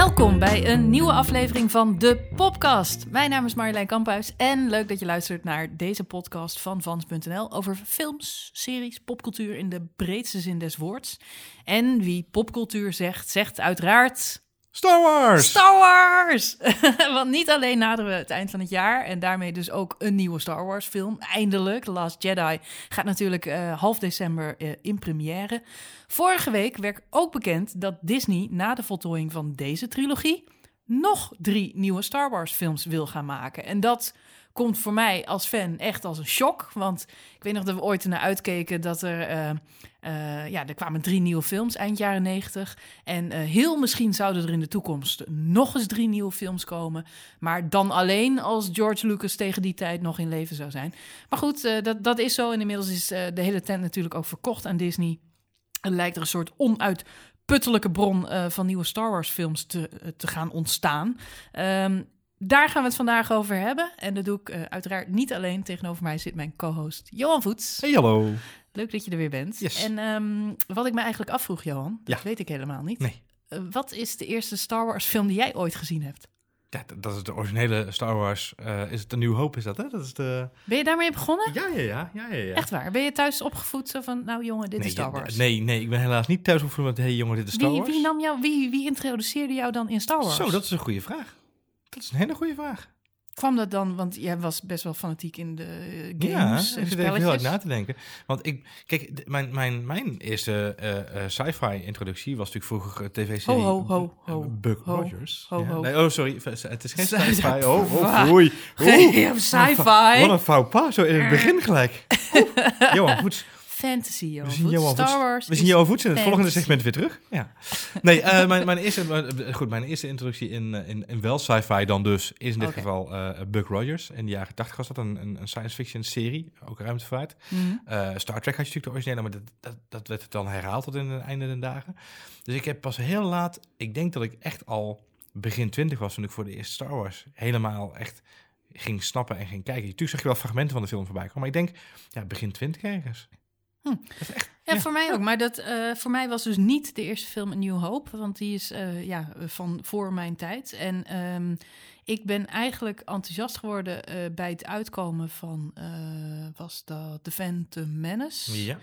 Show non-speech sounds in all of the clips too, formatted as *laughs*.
Welkom bij een nieuwe aflevering van de Popcast. Mijn naam is Marjolein Kamphuis en leuk dat je luistert naar deze podcast van Vans.nl over films, series, popcultuur in de breedste zin des woords. En wie popcultuur zegt, zegt uiteraard Star Wars! Star Wars! *laughs* Want niet alleen naderen we het eind van het jaar en daarmee dus ook een nieuwe Star Wars film. Eindelijk, The Last Jedi gaat natuurlijk uh, half december uh, in première. Vorige week werd ook bekend dat Disney na de voltooiing van deze trilogie nog drie nieuwe Star Wars films wil gaan maken. En dat komt voor mij als fan echt als een shock. Want ik weet nog dat we ooit ernaar uitkeken dat er... Uh, uh, ja, er kwamen drie nieuwe films eind jaren negentig. En uh, heel misschien zouden er in de toekomst nog eens drie nieuwe films komen. Maar dan alleen als George Lucas tegen die tijd nog in leven zou zijn. Maar goed, dat, dat is zo. En inmiddels is de hele tent natuurlijk ook verkocht aan Disney. Er lijkt er een soort onuitputtelijke bron van nieuwe Star Wars films te, te gaan ontstaan. Um, daar gaan we het vandaag over hebben. En dat doe ik uh, uiteraard niet alleen. Tegenover mij zit mijn co-host Johan Voets. Hey, hallo. Leuk dat je er weer bent. Yes. En um, wat ik me eigenlijk afvroeg, Johan, dat Ja. weet ik helemaal niet. Nee. Uh, wat is de eerste Star Wars film die jij ooit gezien hebt? Ja, dat is de originele Star Wars. Eh, is het een nieuw hoop, is dat, hè? Dat is de... Ben je daarmee begonnen? Ja, ja, ja. ja, ja. Echt waar? Ben je thuis opgevoed zo van, nou jongen, dit nee, is Star ja, Wars? Nee, nee, ik ben helaas niet thuis opgevoed met... hey, jongen, dit is Star wie, Wars. wie, nam jou, wie, wie introduceerde jou dan in Star Wars? Zo, dat is een goede vraag. Dat is een hele goede vraag. Kwam dat dan, want jij was best wel fanatiek in de eh, Ja, games ik en zit heel spelletjes. na te denken. Want ik, kijk, mijn, mijn, mijn eerste eh, eh, sci-fi introductie was natuurlijk vroeger eh, tv-serie Ho, ho, ho, ho, eh, Buck ho, Rogers. ho, Ja. ho. Nee, oh, sorry, het is geen Sci- sci-fi. Oh, oh, oei. Geen Wat sci-fi. een fout pas, zo in het begin gelijk. Johan Voets, Fantasy, Johan. We zien Star. Wars we zien is Johan Voets in het volgende segment weer terug. Ja. *laughs* Nee, eh, mijn, mijn, eerste, eh, goed, mijn eerste introductie in, eh, in, in wel sci-fi dan dus is in dit geval Buck Rogers. In de jaren 80 was dat een, een, een science fiction serie, ook ruimtevaart. Eh, Star Trek had je natuurlijk de originele, maar dat, dat, dat werd dan herhaald tot in het einde der dagen. Dus ik heb pas heel laat, ik denk dat ik echt al begin twintig was toen ik voor de eerste Star Wars helemaal echt ging snappen en ging kijken. Natuurlijk zag je wel fragmenten van de film voorbij komen, maar ik denk, ja, begin twintig ergens. Hm. Echt, Ja, Ja. voor mij ook. Maar dat, eh, voor mij was dus niet de eerste film een New Hope. Want die is eh, ja, van voor mijn tijd. En ehm, ik ben eigenlijk enthousiast geworden eh, bij het uitkomen van... was dat The Phantom Menace? ja.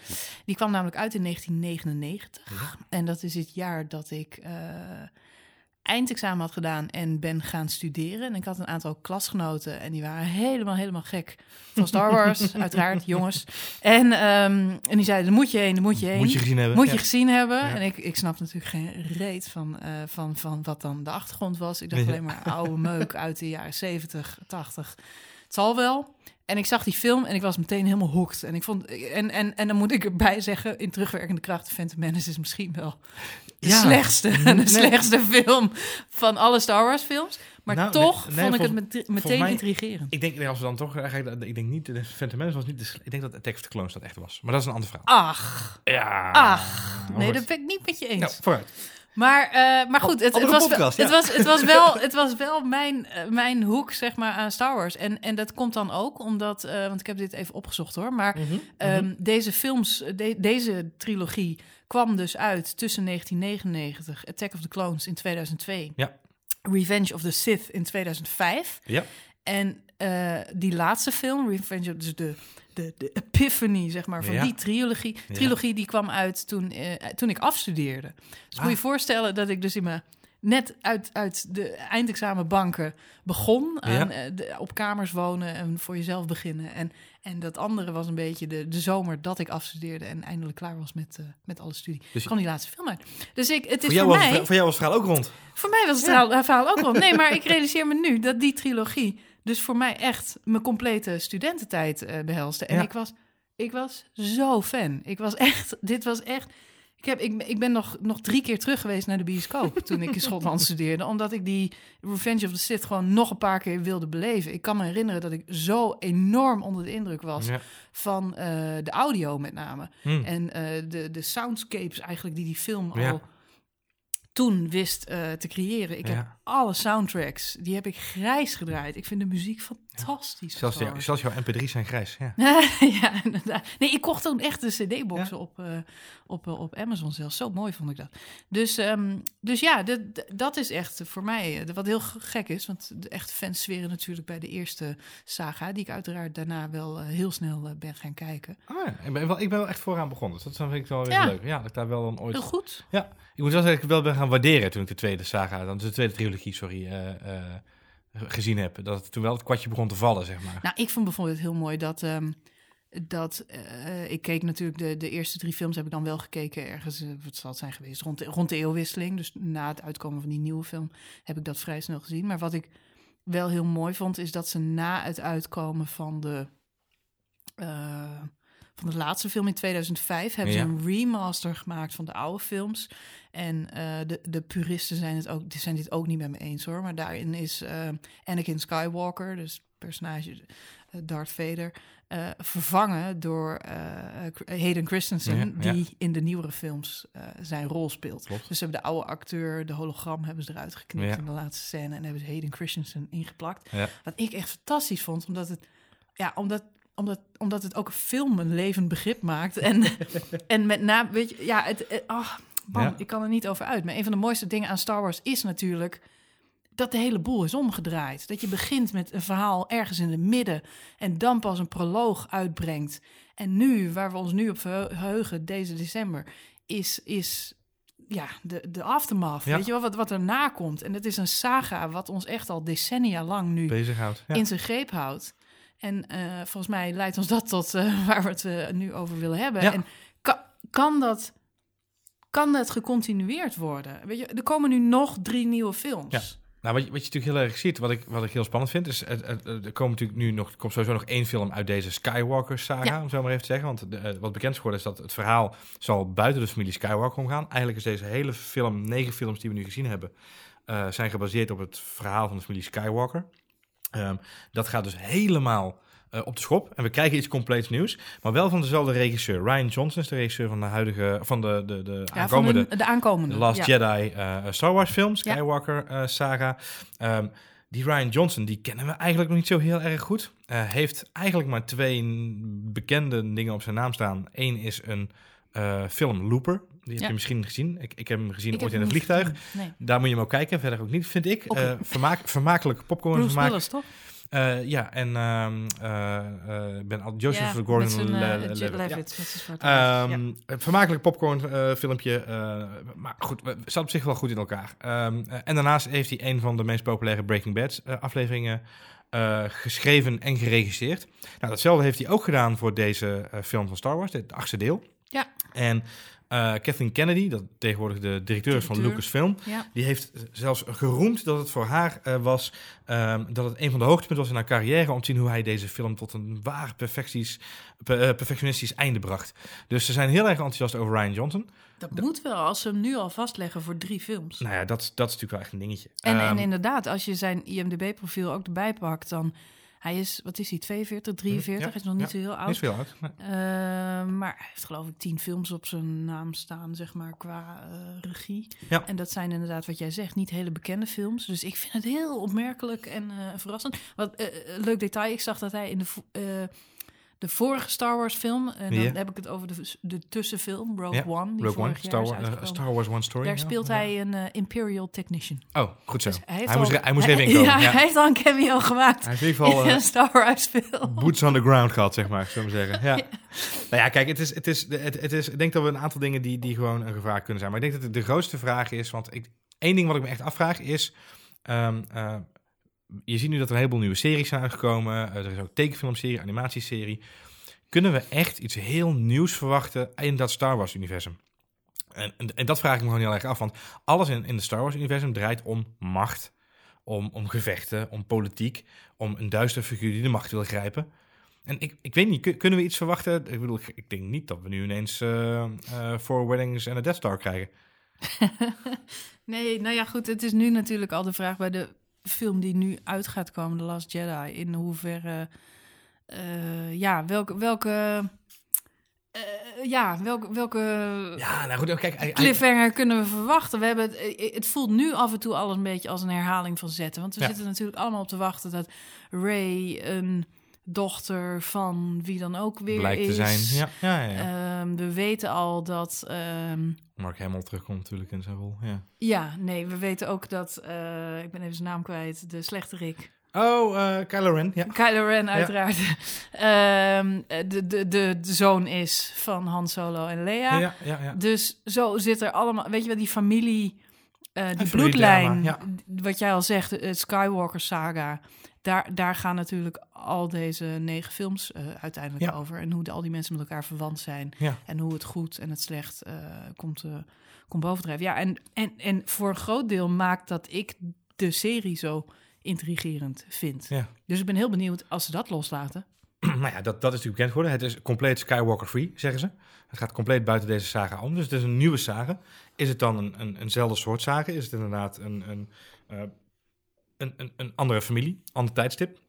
Die kwam namelijk uit in 1999. Ja. En dat is het jaar dat ik eindexamen had gedaan en ben gaan studeren. En ik had een aantal klasgenoten en die waren helemaal, helemaal gek van Star Wars. *laughs* uiteraard, jongens. En, ehm, en die zeiden, moet je heen, daar moet je heen. Moet je gezien hebben. Moet je gezien hebben. Ja. En ik, ik snap natuurlijk geen reet van, eh, van, van wat dan de achtergrond was. Ik dacht Ja. alleen maar oude meuk uit de jaren 70, 80. Het zal wel. En ik zag die film en ik was meteen helemaal hooked. En, ik vond, en, en, en dan moet ik erbij zeggen, in terugwerkende kracht, Phantom Menace is misschien wel de Ja. slechtste, *laughs* de Nee. slechtste film van alle Star Wars films. Maar Nou, toch nee, nee, vond ik het volgens- meteen mij- intrigerend. Ik denk, als we dan toch eigenlijk, ik denk niet, de Phantom Menace was niet de, ik denk dat Attack of the Clones dat echt was. Maar dat is een ander verhaal. Ach, Ja. ach. Nee, dat ben ik niet met je eens. Nou, vooruit. Maar, eh, maar goed, het, het, was, podcast, wel, ja. het, was, het, was wel, het was wel mijn, eh, mijn hoek, zeg maar, aan Star Wars. En, en dat komt dan ook omdat, eh, want ik heb dit even opgezocht hoor, maar Mhm. ehm, deze films, de- deze trilogie kwam dus uit tussen 1999, Attack of the Clones in 2002, Ja. Revenge of the Sith in 2005. Ja. En eh, die laatste film, Revenge of dus de, de, de epiphany, zeg maar, van Ja. die trilogie, Ja. trilogie die kwam uit toen, eh, toen ik afstudeerde. Dus moet je Ah. je voorstellen dat ik dus in mijn net uit, uit de eindexamenbanken begon. Aan, eh, de- op kamers wonen en voor jezelf beginnen. En, en dat andere was een beetje de, de zomer dat ik afstudeerde en eindelijk klaar was met, met alle studie. Dus- Dus kwam die laatste film uit. Dus ik, het is Voor voor, jou, was, mij... het- voor jou was het verhaal ook rond. Voor mij was het verhaal, het verhaal ook rond. Nee, maar ik realiseer me nu dat die trilogie dus voor mij echt mijn complete studententijd eh behelste. En Ja. ik, was, ik was zo fan. Ik was echt, *laughs* dit was echt... Ik, heb, ik, ik ben nog, nog drie keer terug geweest naar de bioscoop *laughs* toen ik in Schotland studeerde. Omdat ik die Revenge of the Sith gewoon nog een paar keer wilde beleven. Ik kan me herinneren dat ik zo enorm onder de indruk was Ja. van eh, de audio met name. Hm. En eh, de, de soundscapes eigenlijk die die film Ja. al toen wist eh, te creëren. Ik Ja. heb alle soundtracks, die heb ik grijs gedraaid. Ik vind de muziek fantastisch. Zelfs, Wars. zelfs jouw mp3's zijn grijs. Ja. *laughs* ja, inderdaad. Nee, ik kocht toen echt de CD-boxen op, eh, op, eh, op Amazon zelfs. Zo mooi vond ik dat. Dus, ehm, dus ja, dat- dat- is echt voor mij eh, wat heel gek is. Want de echte fans zweren natuurlijk bij de eerste saga, die ik uiteraard daarna wel heel snel ben gaan kijken. Ah, ja. ik, ben wel, ik ben wel echt vooraan begonnen. Dus dat vind ik wel weer Ja. leuk. Ja, dat ik daar wel dan ooit... Heel goed. Ja, ik moet wel zeggen dat ik het wel ben gaan waarderen toen ik de tweede saga, dan de tweede trilogie, sorry, gezien heb. Dat het toen wel het kwartje begon te vallen, zeg maar. Nou, ik vond bijvoorbeeld heel mooi dat. ehm, dat eh, ik keek natuurlijk de, de eerste drie films heb ik dan wel gekeken ergens, eh, wat zal zijn geweest, rond de, rond de eeuwwisseling. Dus na het uitkomen van die nieuwe film heb ik dat vrij snel gezien. Maar wat ik wel heel mooi vond, is dat ze na het uitkomen van de, eh, van de laatste film in 2005 hebben Ja. ze een remaster gemaakt van de oude films. En eh, de, de puristen zijn het ook, die zijn dit ook niet met me eens hoor. Maar daarin is eh, Anakin Skywalker, dus personage eh, Darth Vader, vervangen door Hayden Christensen, Ja, ja. die in de nieuwere films zijn rol speelt. Klopt. Dus ze hebben de oude acteur, de hologram, hebben ze eruit geknipt in de laatste scène en hebben ze Hayden Christensen ingeplakt. Wat ik echt fantastisch vond, omdat het, ja, omdat, omdat, omdat het ook een film een levend begrip maakt. En, *laughs* en met name, weet je, ja, het, man, Ja. ik kan er niet over uit. Maar een van de mooiste dingen aan Star Wars is natuurlijk dat de hele boel is omgedraaid. Dat je begint met een verhaal ergens in het midden en dan pas een proloog uitbrengt. En nu, waar we ons nu op verheugen, deze december, is, is ja, de, de aftermath. Ja. Weet je wel, wat, wat erna komt. En het is een saga wat ons echt al decennia lang nu Bezighoudt. Ja. in zijn greep houdt. En eh, volgens mij leidt ons dat tot eh, *laughs* waar we het eh, nu over willen hebben. Ja. En kan, kan dat kan dat gecontinueerd worden? Weet je, er komen nu nog drie nieuwe films. Ja. Nou, wat je, wat je natuurlijk heel erg ziet, wat ik, wat ik heel spannend vind, is er komt natuurlijk nu nog, er komt sowieso nog één film uit deze Skywalker saga, Ja. om zo maar even te zeggen. Want de, wat bekend is geworden is dat het verhaal zal buiten de familie Skywalker omgaan. Eigenlijk is deze hele film, negen films die we nu gezien hebben, zijn gebaseerd op het verhaal van de familie Skywalker. Ehm, dat gaat dus helemaal eh, op de schop. En we krijgen iets compleets nieuws, maar wel van dezelfde regisseur. Ryan Johnson is de regisseur van de huidige, van de, de, de Ja, van aankomende de, de aankomende. The Last ja. Jedi eh, Star Wars film, Ja. Skywalker eh, saga. Ehm, die Ryan Johnson, die kennen we eigenlijk nog niet zo heel erg goed. Eh, heeft eigenlijk maar twee bekende dingen op zijn naam staan. Eén is een eh, film Looper. Die heb je misschien gezien. Ik, ik heb hem gezien Ik ooit in een vliegtuig. Nee. Daar moet je hem ook kijken. Verder ook niet, vind ik. Oké. Eh, vermaak, vermakelijk popcorn Bruce vermaak. Willis, toch? Eh, ja, en ehm ik ben al Joseph ja, Gordon met zijn, eh, Le- Jet Levitt, ja. Ehm, Een vermakelijk popcorn filmpje. maar goed, we- zat op zich wel goed in elkaar. Ehm, eh, en daarnaast heeft hij een van de meest populaire Breaking Bad afleveringen geschreven en geregisseerd. Nou, datzelfde heeft hij ook gedaan voor deze film van Star Wars, het achtste deel. Ja. En eh, Kathleen Kennedy, dat tegenwoordig de directeur is van. Lucasfilm, Ja. die heeft zelfs geroemd dat het voor haar eh, was, ehm, dat het een van de hoogtepunten was in haar carrière om te zien hoe hij deze film tot een waar perfecties, pe- eh, perfectionistisch einde bracht. Dus ze zijn heel erg enthousiast over Ryan Johnson. Dat moet wel, als ze hem nu al vastleggen voor drie films. Nou ja, dat, dat is natuurlijk wel echt een dingetje. En, en Ehm, inderdaad, als je zijn IMDb-profiel ook erbij pakt, dan... Hij is, wat is hij, 42, 43? ja, Hij is nog niet ja. zo heel oud. niet veel oud. Nee. Eh, maar hij heeft geloof ik tien films op zijn naam staan, zeg maar, qua eh, regie. Ja. En dat zijn inderdaad, wat jij zegt, niet hele bekende films. Dus ik vind het heel opmerkelijk en eh, verrassend. Wat leuk detail, ik zag dat hij in de, de vorige Star Wars film, en dan Ja. heb ik het over de, de tussenfilm, Rogue Ja, One, die Rogue One, vorig jaar Star, is Wa- eh, uitgekomen. Star Wars One Story. Daar ja. speelt hij een eh, Imperial Technician. Oh, goed zo. Dus hij, moest, al- hij moest *laughs* even in komen. Ja, hij heeft al een cameo gemaakt Hij heeft in ieder geval in eh, een Star Wars film. boots on the ground gehad, zeg maar, zullen we zeggen. *laughs* Ja. Nou ja, kijk, het is, het is, het, het is, ik denk dat we een aantal dingen die, die gewoon een gevaar kunnen zijn. Maar ik denk dat de, de grootste vraag is, want ik, één ding wat ik me echt afvraag is, ehm, eh, je ziet nu dat er een heleboel nieuwe series zijn uitgekomen. Eh, er is ook tekenfilmserie, animatieserie. Kunnen we echt iets heel nieuws verwachten in dat Star Wars-universum? En, en, dat vraag ik me gewoon heel erg af, want alles in, in het Star Wars-universum draait om macht, om, om gevechten, om politiek, om een duistere figuur die de macht wil grijpen. En ik, ik weet niet, kun- kunnen we iets verwachten? Ik bedoel, ik, denk niet dat we nu ineens Four Weddings en een Death Star krijgen. *laughs* Nee, nou ja, goed. Het is nu natuurlijk al de vraag bij de film die nu uit gaat komen, The Last Jedi. In hoeverre, eh, ja, welke, welke, eh, ja, welke, welke Ja, nou goed, kijk... cliffhanger kunnen we verwachten? We hebben het, eh, het voelt nu af en toe alles een beetje als een herhaling van zetten. Want we Ja. zitten natuurlijk allemaal op te wachten dat Ray een dochter van wie dan ook weer blijkt is. te zijn. Ja, ja, ja. Ehm, we weten al dat. ehm, Mark Hamill terugkomt natuurlijk in zijn rol, ja. ja, nee, we weten ook dat. eh, ik ben even zijn naam kwijt. De slechte Rick. Oh, eh Kylo Ren, ja. Kylo Ren, uiteraard. *laughs* Ehm, de, de, de, de zoon is van Han Solo en Leia. Ja, ja, ja. Dus zo zit er allemaal, weet je wel, die familie, eh, die bloedlijn, wat jij al zegt, het Skywalker saga. Daar, daar gaan natuurlijk al deze negen films eh, uiteindelijk Ja. over. En hoe de, al die mensen met elkaar verwant zijn. Ja. En hoe het goed en het slecht eh, komt, eh komt bovendrijven. Ja, en, en, en voor een groot deel maakt dat ik de serie zo intrigerend vind. Dus ik ben heel benieuwd als ze dat loslaten. *clears throat* nou ja, dat, dat is natuurlijk bekend geworden. Het is compleet Skywalker-free, zeggen ze. Het gaat compleet buiten deze saga om. Dus het is een nieuwe saga. Is het dan een, een, eenzelfde soort saga? Is het inderdaad een, een, eh, een, een, andere familie, ander tijdstip?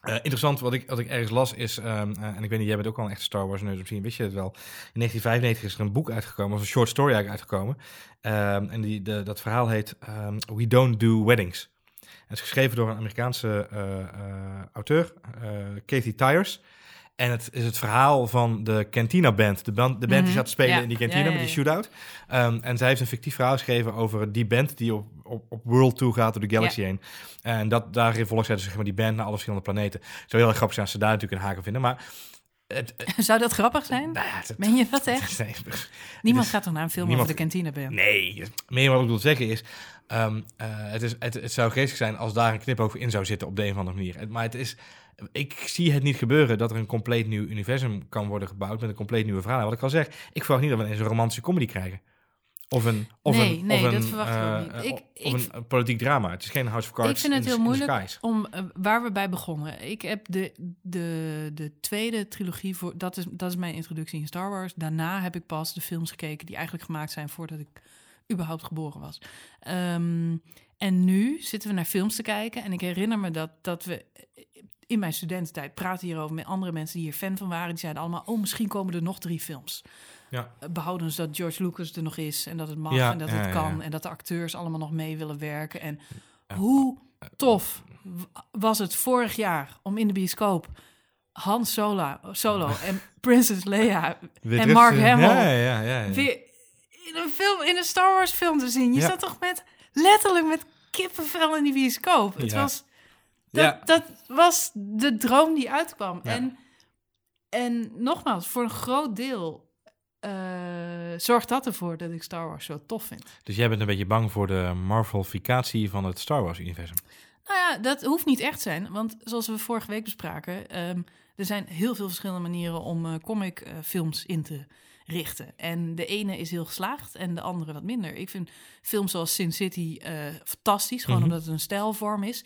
Eh, interessant, wat ik, wat ik ergens las is, ehm, eh, en ik weet niet, jij bent ook al een echte Star Wars neus zien, wist je het wel? In 1995 is er een boek uitgekomen, of een short story eigenlijk uitgekomen. Ehm, en die, de, dat verhaal heet ehm, We Don't Do Weddings. Het is geschreven door een Amerikaanse auteur, Katie Tyers. En het is het verhaal van de Cantina Band. De band, de band Mhm, die zat te spelen ja. in die cantina Ja, ja, met die shootout. Ehm, en zij heeft een fictief verhaal geschreven over die band die op, op, op World Tour gaat door de Galaxy heen. En dat, daarin volgt zij dus zeg maar, die band naar alle verschillende planeten. Zou heel erg grappig zijn als ze daar natuurlijk een haken vinden. Maar het, het- *laughs* Zou dat grappig zijn? nou ja, het- Meen je dat *laughs* echt? Nee, Niemand gaat toch naar een film over de kantine band? Nee, meer wat ik wil zeggen is, ehm, eh, het, is het, het zou geestig zijn als daar een knip over in zou zitten op de een of andere manier. Het- Maar het is, ik zie het niet gebeuren dat er een compleet nieuw universum kan worden gebouwd met een compleet nieuwe verhaal. Wat ik al zeg, ik verwacht niet dat we ineens een romantische comedy krijgen. Of een, of Nee, een, nee, of dat een, verwachten we eh, niet. Ik- of ik- een, politiek drama. Het is geen House of Cards. Ik vind het heel moeilijk om eh, waar we bij begonnen. Ik heb de, de, de tweede trilogie voor. Dat is, dat is mijn introductie in Star Wars. Daarna heb ik pas de films gekeken die eigenlijk gemaakt zijn voordat ik überhaupt geboren was. Ehm, en nu zitten we naar films te kijken. En ik herinner me dat, dat we in mijn studententijd praten hierover met andere mensen die hier fan van waren. Die zeiden allemaal: Oh, misschien komen er nog drie films. Ja. Behoudens dat George Lucas er nog is en dat het mag Ja, en dat ja, het kan en dat de acteurs allemaal nog mee willen werken. En hoe tof w- was het vorig jaar om in de bioscoop Han Solo, Solo en Princess Leia en Mark Hamill Ja, ja, ja. ja. weer in een film in een Star Wars film te zien. Je Ja. zat toch met letterlijk met kippenvel in die bioscoop. Het Ja. was dat, Ja. dat was de droom die uitkwam. En en nogmaals, voor een groot deel eh, zorgt dat ervoor dat ik Star Wars zo tof vind. Dus jij bent een beetje bang voor de Marvelificatie van het Star Wars-universum. Nou ja, dat hoeft niet echt zijn. Want zoals we vorige week bespraken, ehm, er zijn heel veel verschillende manieren om eh comicfilms in te richten. En de ene is heel geslaagd en de andere wat minder. Ik vind films zoals Sin City eh, fantastisch, gewoon Mhm. omdat het een stijlvorm is.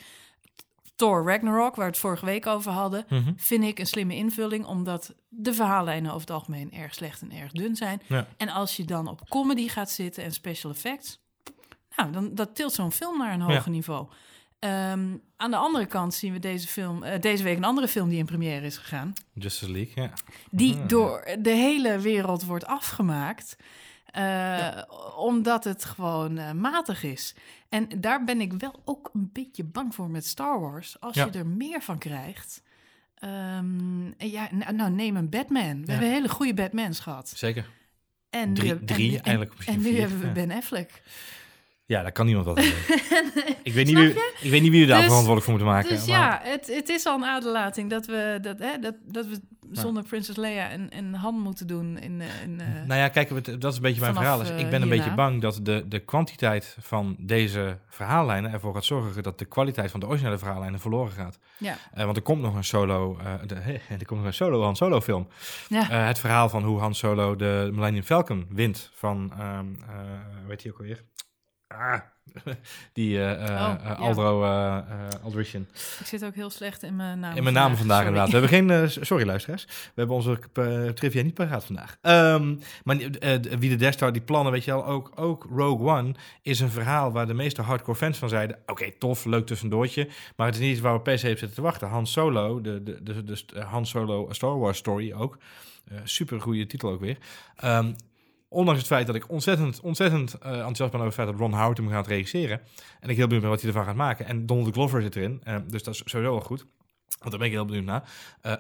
Thor Ragnarok, waar we het vorige week over hadden, Mhm. vind ik een slimme invulling, omdat de verhaallijnen over het algemeen erg slecht en erg dun zijn. Ja. En als je dan op comedy gaat zitten en special effects, nou, dan dat tilt zo'n film naar een hoger Ja. niveau. Ehm, aan de andere kant zien we deze, film, eh, deze week een andere film die in première is gegaan. Justice League, ja. Die Ah, ja. door de hele wereld wordt afgemaakt. eh, Omdat het gewoon eh, matig is. En daar ben ik wel ook een beetje bang voor met Star Wars. Als Ja. je er meer van krijgt. Ehm, en ja, nou, nou, neem een Batman. We hebben hele goede Batmans gehad. Zeker. En Drie- drie, en, en- eigenlijk misschien En nu vier, hebben we. Ben Affleck. Ja, daar kan niemand wat *laughs* aan doen. ik, weet niet wie, ik weet niet wie we daar Dus- verantwoordelijk voor moeten maken. Dus maar- ja, het, het is al een aderlating dat we, dat, hè, dat, dat we zonder Princess Leia en, en Han moeten doen. In, eh, in, eh, Nou ja, kijk, dat is een beetje mijn verhaal. Dus eh, ik ben een hierna. beetje bang dat de, de kwantiteit van deze verhaallijnen ervoor gaat zorgen dat de kwaliteit van de originele verhaallijnen verloren gaat. ja. Eh, want er komt nog een solo, eh, de, er komt nog een solo Han Solo film. Ja. Eh, het verhaal van hoe Han Solo de Millennium Falcon wint van, ehm eh weet je ook alweer? Ah, *laughs* die eh, Oh, eh. Aldro Aldrician. Ik zit ook heel slecht in mijn naam. In mijn namen vandaag Sorry. inderdaad. We hebben geen... *laughs* sorry luisteraars. We hebben onze trivia niet paraat vandaag. Ehm, maar wie de Death Star, die plannen, weet je wel, ook, ook Rogue One is een verhaal waar de meeste hardcore fans van zeiden, oké, tof, leuk tussendoortje, maar het is niet waar we per se op zitten te wachten. Han Solo, de, de, de, Han Solo Star Wars story ook, super goede titel ook weer. Ehm, ondanks het feit dat ik ontzettend, ontzettend eh, enthousiast ben over het feit dat Ron Howard hem gaat regisseren. En ik heel benieuwd ben wat hij ervan gaat maken. En Donald Glover zit erin, eh, dus dat is sowieso wel goed. Want daar ben ik heel benieuwd naar. Eh,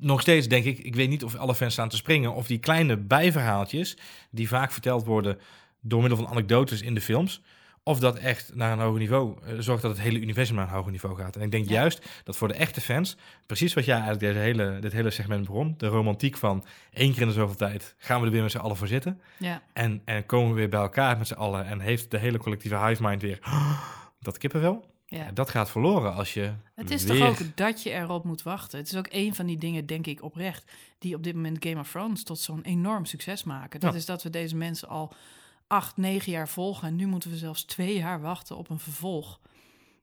nog steeds denk ik, ik weet niet of alle fans staan te springen, of die kleine bijverhaaltjes, die vaak verteld worden door middel van anekdotes in de films, of dat echt naar een hoger niveau eh, zorgt dat het hele universum naar een hoger niveau gaat. En ik denk Ja. juist dat voor de echte fans, precies wat jij eigenlijk deze hele, dit hele segment begon, de romantiek van één keer in de zoveel tijd gaan we er weer met z'n allen voor zitten. Ja, En, en komen we weer bij elkaar met z'n allen en heeft de hele collectieve hive mind weer *gasps* dat kippenvel. ja. Ja, dat gaat verloren als je Het is weer... toch ook dat je erop moet wachten. Het is ook een van die dingen, denk ik oprecht, die op dit moment Game of Thrones tot zo'n enorm succes maken. Dat Ja. is dat we deze mensen al acht, negen jaar volgen. En nu moeten we zelfs twee jaar wachten op een vervolg.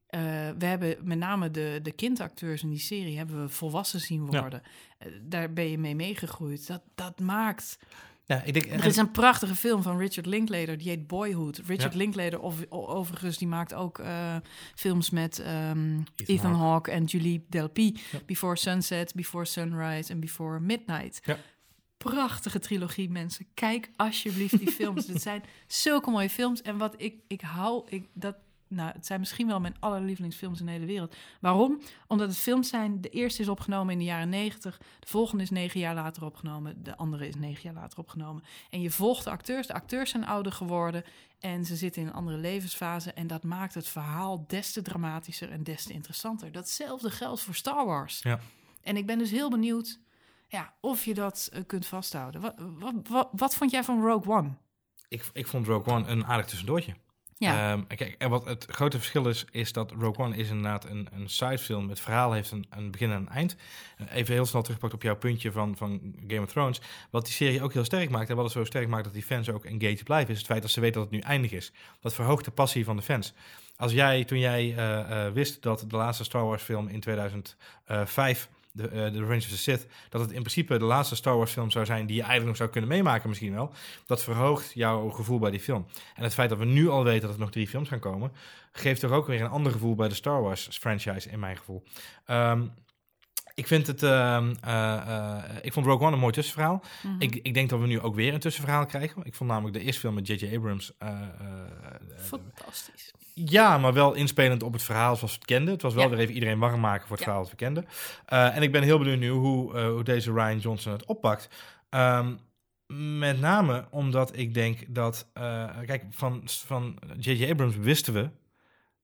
Eh, we hebben met name de, de kindacteurs in die serie hebben we volwassen zien Ja. worden. Eh, daar ben je mee meegegroeid. Dat, dat maakt. Ja, ik denk, en- Er is een prachtige film van Richard Linklater, die heet Boyhood. Richard Ja. Linklater, of, overigens, die maakt ook eh, films met ehm, Ethan Ethan, Hawke. En Julie Delpy. Before Sunset, Before Sunrise en Before Midnight. Prachtige trilogie, mensen. Kijk alsjeblieft die films. *laughs* Dit zijn zulke mooie films. En wat ik, ik hou, ik, dat, nou, het zijn misschien wel mijn allerlievelingsfilms in de hele wereld. Waarom? Omdat het films zijn. De eerste is opgenomen in de jaren negentig. De volgende is negen jaar later opgenomen. De andere is negen jaar later opgenomen. En je volgt de acteurs. De acteurs zijn ouder geworden. En ze zitten in een andere levensfase. En dat maakt het verhaal des te dramatischer en des te interessanter. Datzelfde geldt voor Star Wars. Ja. En ik ben dus heel benieuwd ja, of je dat eh, kunt vasthouden. Wat, wat, wat, wat vond jij van Rogue One? ik, ik vond Rogue One een aardig tussendoortje. Ja, Ehm, kijk, en wat het grote verschil is, is dat Rogue One is inderdaad een, een sidefilm. Het verhaal heeft een, een begin en een eind. Eh, Even heel snel teruggepakt op jouw puntje van, van Game of Thrones. Wat die serie ook heel sterk maakt en wat het zo sterk maakt dat die fans ook engaged blijven, is het feit dat ze weten dat het nu eindig is. Dat verhoogt de passie van de fans. Als jij, toen jij eh, wist dat de laatste Star Wars film in 2005, de, eh, de of the Sith, dat het in principe de laatste Star Wars film zou zijn die je eigenlijk nog zou kunnen meemaken misschien wel, dat verhoogt jouw gevoel bij die film. En het feit dat we nu al weten dat er nog drie films gaan komen, geeft toch ook weer een ander gevoel bij de Star Wars franchise, in mijn gevoel. Ehm, ik vind het, ehm, eh, eh, ik vond Rogue One een mooi tussenverhaal. mhm. Ik, ik denk dat we nu ook weer een tussenverhaal krijgen. Ik vond namelijk de eerste film met J.J. Abrams. eh, fantastisch. ja, maar wel inspelend op het verhaal zoals we het kenden. Het was wel Ja. weer even iedereen warm maken voor het Ja. verhaal dat we kenden. En ik ben heel benieuwd nu hoe, hoe deze Ryan Johnson het oppakt. Ehm, met name omdat ik denk dat... kijk, van, van J.J. Abrams wisten we...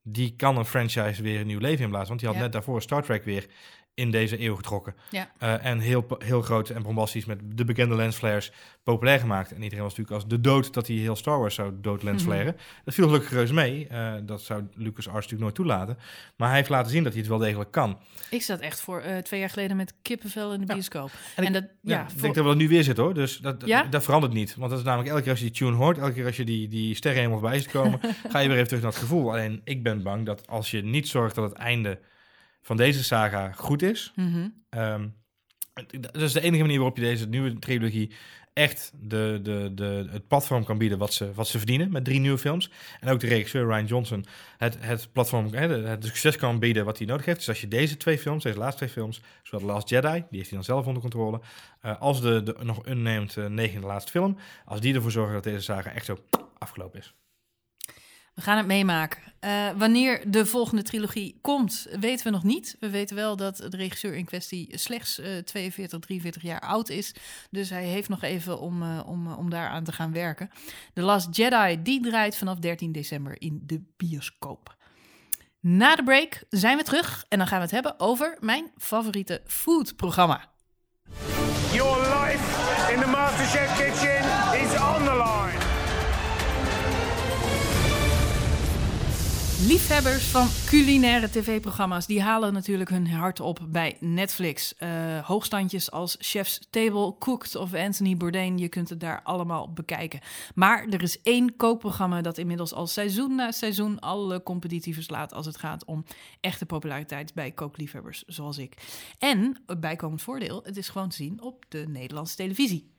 die kan een franchise weer een nieuw leven inblazen. Want die had Ja. net daarvoor Star Trek weer in deze eeuw getrokken. Ja. Eh, en heel, heel groot en bombastisch met de bekende lensflares populair gemaakt. En iedereen was natuurlijk als de dood dat hij heel Star Wars zou dood lensflaren. Dat viel gelukkig reus mee. Eh, dat zou Lucas Arts natuurlijk nooit toelaten. Maar hij heeft laten zien dat hij het wel degelijk kan. Ik zat echt voor eh, twee jaar geleden met kippenvel in de Ja. bioscoop. En En, ik- dat, Ja, ja, ik denk dat we dat nu weer zitten hoor. Dus dat, dat verandert niet. Want dat is namelijk elke keer als je die tune hoort, elke keer als je die, die sterrenhemel voorbij ziet komen, *laughs* ga je weer even terug naar het gevoel. Alleen ik ben bang dat als je niet zorgt dat het einde van deze saga goed is, Mhm. Ehm, dat is de enige manier waarop je deze nieuwe trilogie echt de, de, de, het platform kan bieden wat ze, wat ze verdienen met drie nieuwe films. En ook de regisseur Ryan Johnson het, het platform, het succes kan bieden wat hij nodig heeft. Dus als je deze twee films, deze laatste twee films, zowel The Last Jedi, die heeft hij dan zelf onder controle, eh, als de, de nog unnamed eh, negende laatste film, als die ervoor zorgen dat deze saga echt zo afgelopen is. We gaan het meemaken. Eh, wanneer de volgende trilogie komt, weten we nog niet. We weten wel dat de regisseur in kwestie slechts eh 42, 43 jaar oud is. Dus hij heeft nog even om, eh, om, eh, om daaraan te gaan werken. The Last Jedi, die draait vanaf 13 december in de bioscoop. Na de break zijn we terug en dan gaan we het hebben over mijn favoriete foodprogramma. Your life in the MasterChef kitchen Liefhebbers van culinaire tv-programma's, die halen natuurlijk hun hart op bij Netflix. Eh, hoogstandjes als Chef's Table, Cooked of Anthony Bourdain, je kunt het daar allemaal bekijken. Maar er is één kookprogramma dat inmiddels al seizoen na seizoen alle competitie verslaat als het gaat om echte populariteit bij kookliefhebbers zoals ik. En, een bijkomend voordeel, het is gewoon te zien op de Nederlandse televisie.